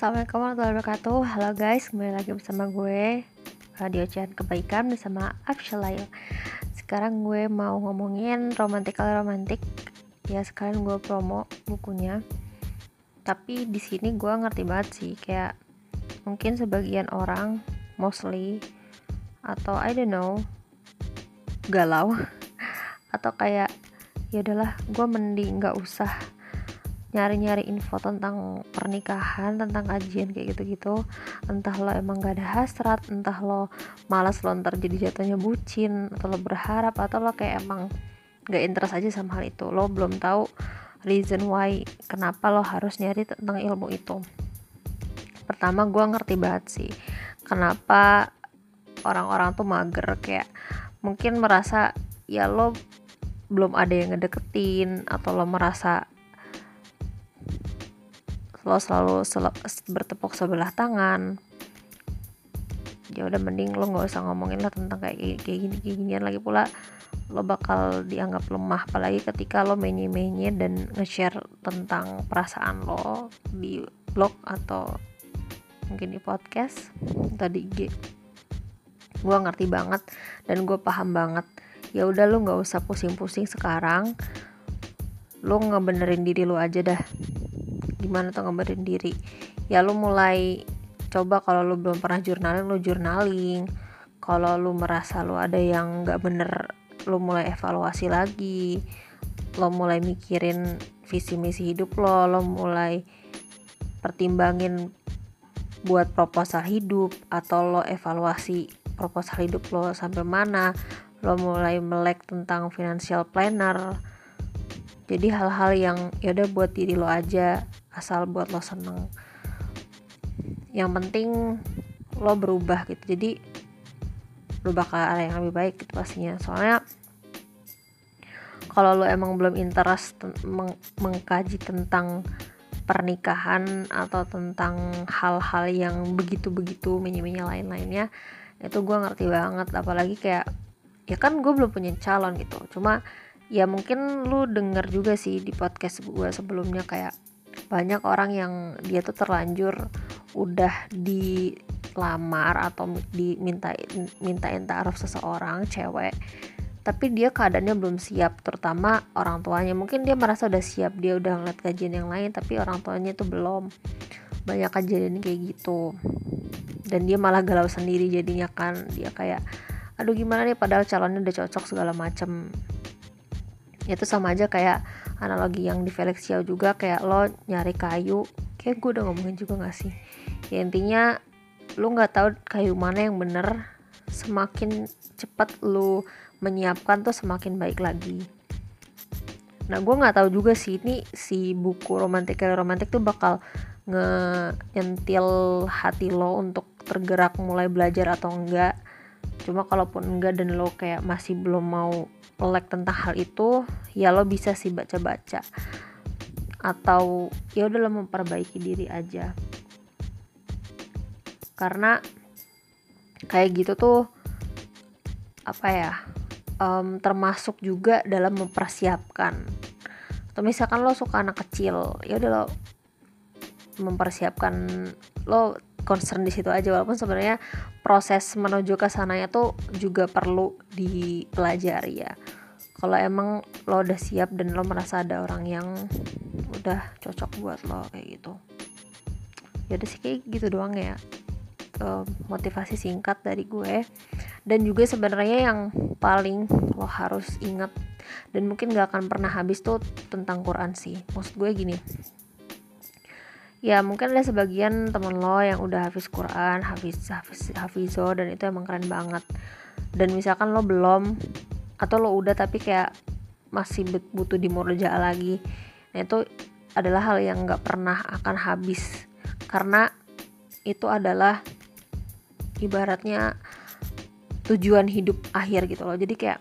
Assalamualaikum warahmatullahi wabarakatuh. Halo guys, kembali lagi bersama gue Radio Ocehan Kebaikan bersama Afshalail Sekarang gue mau ngomongin romantikal romantik Ya sekalian gue promo bukunya. Tapi di sini gue ngerti banget sih Kayak mungkin sebagian orang Mostly Atau I don't know Galau. Atau kayak ya udahlah gue mending gak usah nyari-nyari info tentang pernikahan tentang kajian kayak gitu-gitu. Entah lo emang gak ada hasrat entah lo malas lo ntar jadi jatuhnya bucin atau lo berharap atau lo kayak emang gak interest aja sama hal itu. Lo belum tahu reason why kenapa lo harus nyari tentang ilmu itu. Pertama gue ngerti banget sih kenapa orang-orang tuh mager. Kayak mungkin merasa ya lo belum ada yang ngedeketin atau lo merasa lo selalu sel bertepuk sebelah tangan. Ya udah mending lo nggak usah ngomongin lah tentang kayak kayak gini kayak ginian. Lagi pula lo bakal dianggap lemah. Apalagi ketika lo menye-menye dan nge-share tentang perasaan lo di blog atau mungkin di podcast. Atau di gue ngerti banget dan gue paham banget. Ya udah lo nggak usah pusing-pusing sekarang. Lo ngebenerin diri lo aja dah gimana tuh ngebenerin diri. Ya lu mulai coba kalau lu belum pernah journaling lu journaling. Kalau lu merasa lu ada yang nggak bener lu mulai evaluasi lagi. Lo mulai mikirin visi misi hidup lo lo mulai pertimbangin buat proposal hidup atau lo evaluasi proposal hidup lo sampai mana. Lo mulai melek tentang financial planner. Jadi hal-hal yang ya udah buat diri lo aja asal buat lo seneng. Yang penting lo berubah gitu. Jadi berubah ke arah yang lebih baik gitu pastinya. Soalnya kalau lo emang belum interest meng mengkaji tentang pernikahan atau tentang hal-hal yang begitu-begitu menye-menye lain-lainnya itu gue ngerti banget. Apalagi kayak ya kan gue belum punya calon gitu. Cuma ya mungkin lu denger juga sih di podcast gue sebelumnya kayak banyak orang yang dia tuh terlanjur udah dilamar atau diminta mintain taruh seseorang cewek tapi dia keadaannya belum siap terutama orang tuanya. Mungkin dia merasa udah siap dia udah ngeliat kajian yang lain tapi orang tuanya itu belum. Banyak kajian kayak gitu. Dan dia malah galau sendiri jadinya kan. Dia kayak aduh gimana nih? Padahal calonnya udah cocok segala macem itu sama aja kayak analogi yang di Felix Xiao juga kayak lo nyari kayu kayak gue udah ngomongin juga gak sih? Ya intinya lo nggak tahu kayu mana yang bener semakin cepat lo menyiapkan tuh semakin baik lagi. Nah gue nggak tahu juga sih ini si buku romantik romantik tuh bakal nyentil hati lo untuk tergerak mulai belajar atau enggak. Cuma kalaupun enggak dan lo kayak masih belum mau melek tentang hal itu ya lo bisa sih baca-baca. Atau ya udah lo memperbaiki diri aja. Karena kayak gitu tuh apa ya um, termasuk juga dalam mempersiapkan. Atau misalkan lo suka anak kecil ya udah lo mempersiapkan lo concern di situ aja walaupun sebenarnya proses menuju ke sananya tuh juga perlu dipelajari ya. Kalau emang lo udah siap dan lo merasa ada orang yang udah cocok buat lo kayak gitu. Ya udah sih kayak gitu doang ya motivasi singkat dari gue. Dan juga sebenarnya yang paling lo harus ingat dan mungkin gak akan pernah habis tuh tentang Quran sih. Maksud gue gini ya mungkin ada sebagian temen lo yang udah hafiz Quran hafiz hafiz hafizo dan itu emang keren banget. Dan misalkan lo belum atau lo udah tapi kayak masih butuh dimurja lagi nah itu adalah hal yang nggak pernah akan habis. Karena itu adalah ibaratnya tujuan hidup akhir gitu loh. Jadi kayak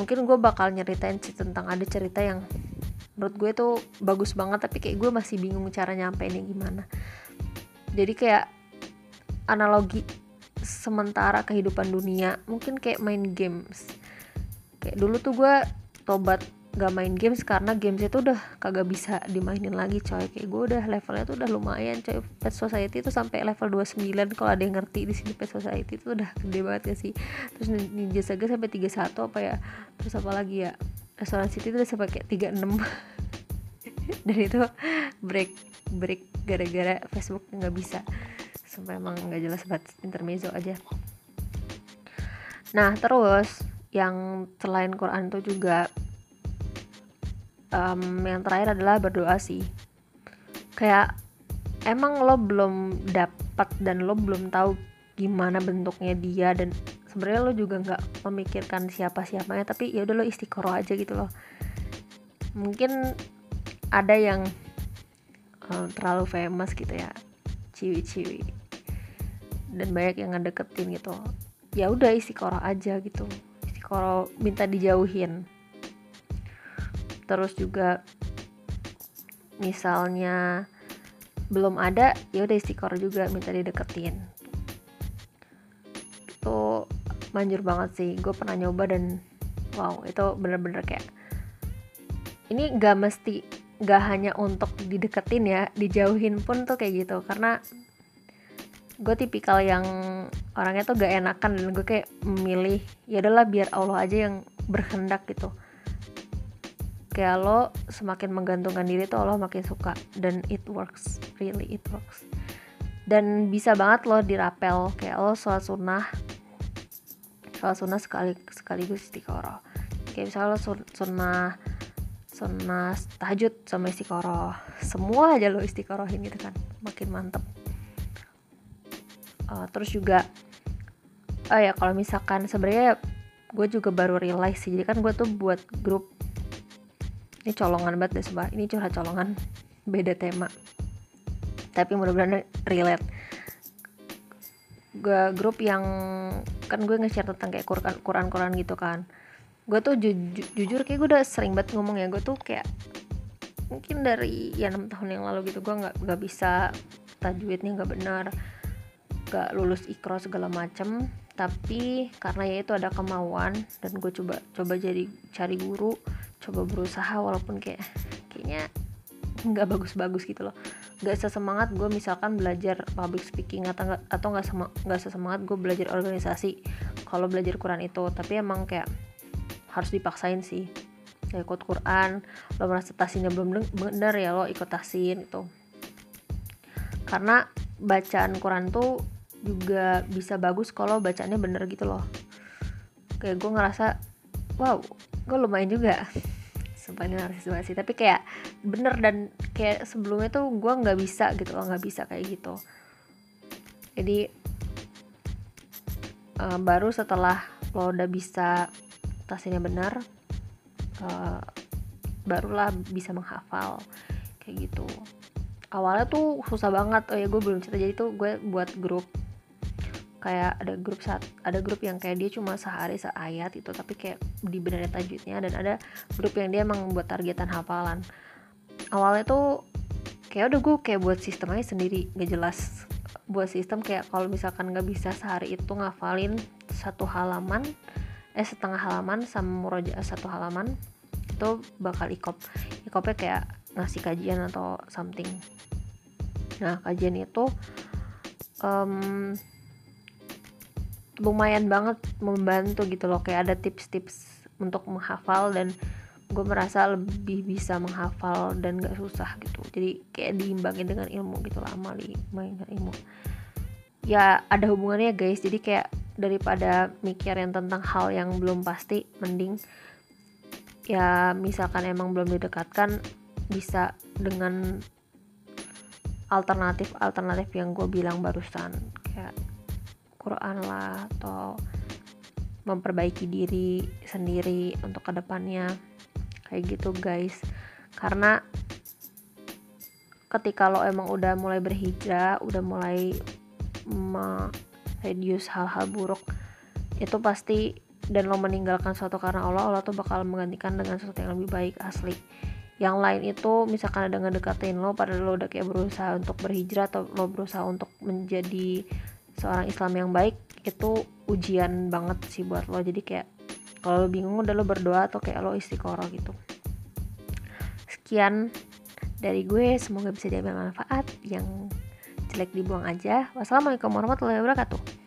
mungkin gue bakal nyeritain sih tentang ada cerita yang menurut gue tuh bagus banget tapi kayak gue masih bingung cara nyampeinnya gimana. Jadi kayak analogi sementara kehidupan dunia mungkin kayak main games. Kayak dulu tuh gue tobat gak main games karena games itu udah kagak bisa dimainin lagi coy. Kayak gue udah levelnya tuh udah lumayan coy. Pet Society itu sampai level 29 kalau ada yang ngerti di sini Pet Society itu udah gede banget ya sih? Terus Ninja Saga sampai 31 apa ya? Terus apa lagi ya Restoran City itu sampai kayak 36 dan itu break break gara-gara Facebook nggak bisa. Sampai emang nggak jelas banget intermezzo aja. Nah terus yang selain Quran itu juga um, yang terakhir adalah berdoa sih. Kayak emang lo belum dapat dan lo belum tahu gimana bentuknya dia dan sebenarnya lo juga nggak memikirkan siapa siapanya tapi ya udah lo istiqoroh aja gitu loh. Mungkin ada yang um, terlalu famous gitu ya ciwi-ciwi dan banyak yang ngedeketin gitu. Ya udah istiqoroh aja gitu istiqoroh minta dijauhin. Terus juga misalnya belum ada ya udah istiqoroh juga minta dideketin manjur banget sih. Gue pernah nyoba dan wow itu bener-bener kayak ini gak mesti gak hanya untuk dideketin ya dijauhin pun tuh kayak gitu. Karena gue tipikal yang orangnya tuh gak enakan dan gue kayak memilih ya adalah biar Allah aja yang berkehendak gitu. Kayak lo semakin menggantungkan diri tuh Allah makin suka. Dan it works. Really it works. Dan bisa banget lo dirapel. Kayak lo sholat sunnah sholat sunnah sekali sekaligus istiqoroh. Kayak misalnya lo sunnah sunnah tahajud sama istiqoroh. Semua aja lo istiqorohin gitu kan makin mantep. Uh, terus juga oh ya kalau misalkan sebenarnya gue juga baru realize sih. Jadi kan gue tuh buat grup ini colongan banget deh sebab ini curhat colongan beda tema. Tapi mudah-mudahan relate gue grup yang kan gue nge-share tentang kayak Quran Quran Quran gitu kan. Gue tuh ju ju jujur kayak gue udah sering banget ngomong ya gue tuh kayak mungkin dari ya enam tahun yang lalu gitu gue nggak nggak bisa tajwidnya nggak benar nggak lulus ikro segala macem. Tapi karena ya itu ada kemauan dan gue coba coba jadi cari guru coba berusaha walaupun kayak kayaknya nggak bagus-bagus gitu loh. Nggak sesemangat gue misalkan belajar public speaking atau nggak atau nggak nggak sesemangat gue belajar organisasi kalau belajar Quran itu. Tapi emang kayak harus dipaksain sih. Ya ikut Quran lo merasa tasinya belum bener ya lo ikut tasin itu karena bacaan Quran tuh juga bisa bagus kalau bacaannya bener gitu loh. Kayak gue ngerasa wow gue lumayan juga narsis banget sih. Tapi kayak bener dan kayak sebelumnya tuh gue nggak bisa gitu loh nggak bisa kayak gitu. Jadi uh, baru setelah lo udah bisa presentasinya benar uh, barulah bisa menghafal kayak gitu. Awalnya tuh susah banget oh ya gue belum cerita jadi tuh gue buat grup kayak ada grup saat ada grup yang kayak dia cuma sehari seayat itu tapi kayak di benerin tajwidnya dan ada grup yang dia emang buat targetan hafalan. Awalnya tuh kayak udah gue kayak buat sistem aja sendiri gak jelas buat sistem kayak kalau misalkan nggak bisa sehari itu ngafalin satu halaman eh setengah halaman sama murojaah satu halaman itu bakal ikop. Ikopnya kayak ngasih kajian atau something. Nah kajian itu um, lumayan banget membantu gitu loh. Kayak ada tips-tips untuk menghafal dan gue merasa lebih bisa menghafal dan gak susah gitu. Jadi kayak diimbangin dengan ilmu gitu lah amali main ilmu. Ya ada hubungannya guys. Jadi kayak daripada mikirin tentang hal yang belum pasti mending ya misalkan emang belum didekatkan bisa dengan alternatif alternatif yang gue bilang barusan. Kayak Quran lah atau memperbaiki diri sendiri untuk ke depannya. Kayak gitu guys. Karena ketika lo emang udah mulai berhijrah udah mulai reduce hal-hal buruk itu pasti dan lo meninggalkan suatu karena Allah Allah tuh bakal menggantikan dengan sesuatu yang lebih baik asli. Yang lain itu misalkan ada ngedekatin lo padahal lo udah kayak berusaha untuk berhijrah atau lo berusaha untuk menjadi seorang Islam yang baik itu ujian banget sih buat lo. Jadi kayak kalau bingung udah lo berdoa atau kayak lo istiqoroh gitu. Sekian dari gue semoga bisa diambil manfaat. Yang jelek dibuang aja. Wassalamualaikum warahmatullahi wabarakatuh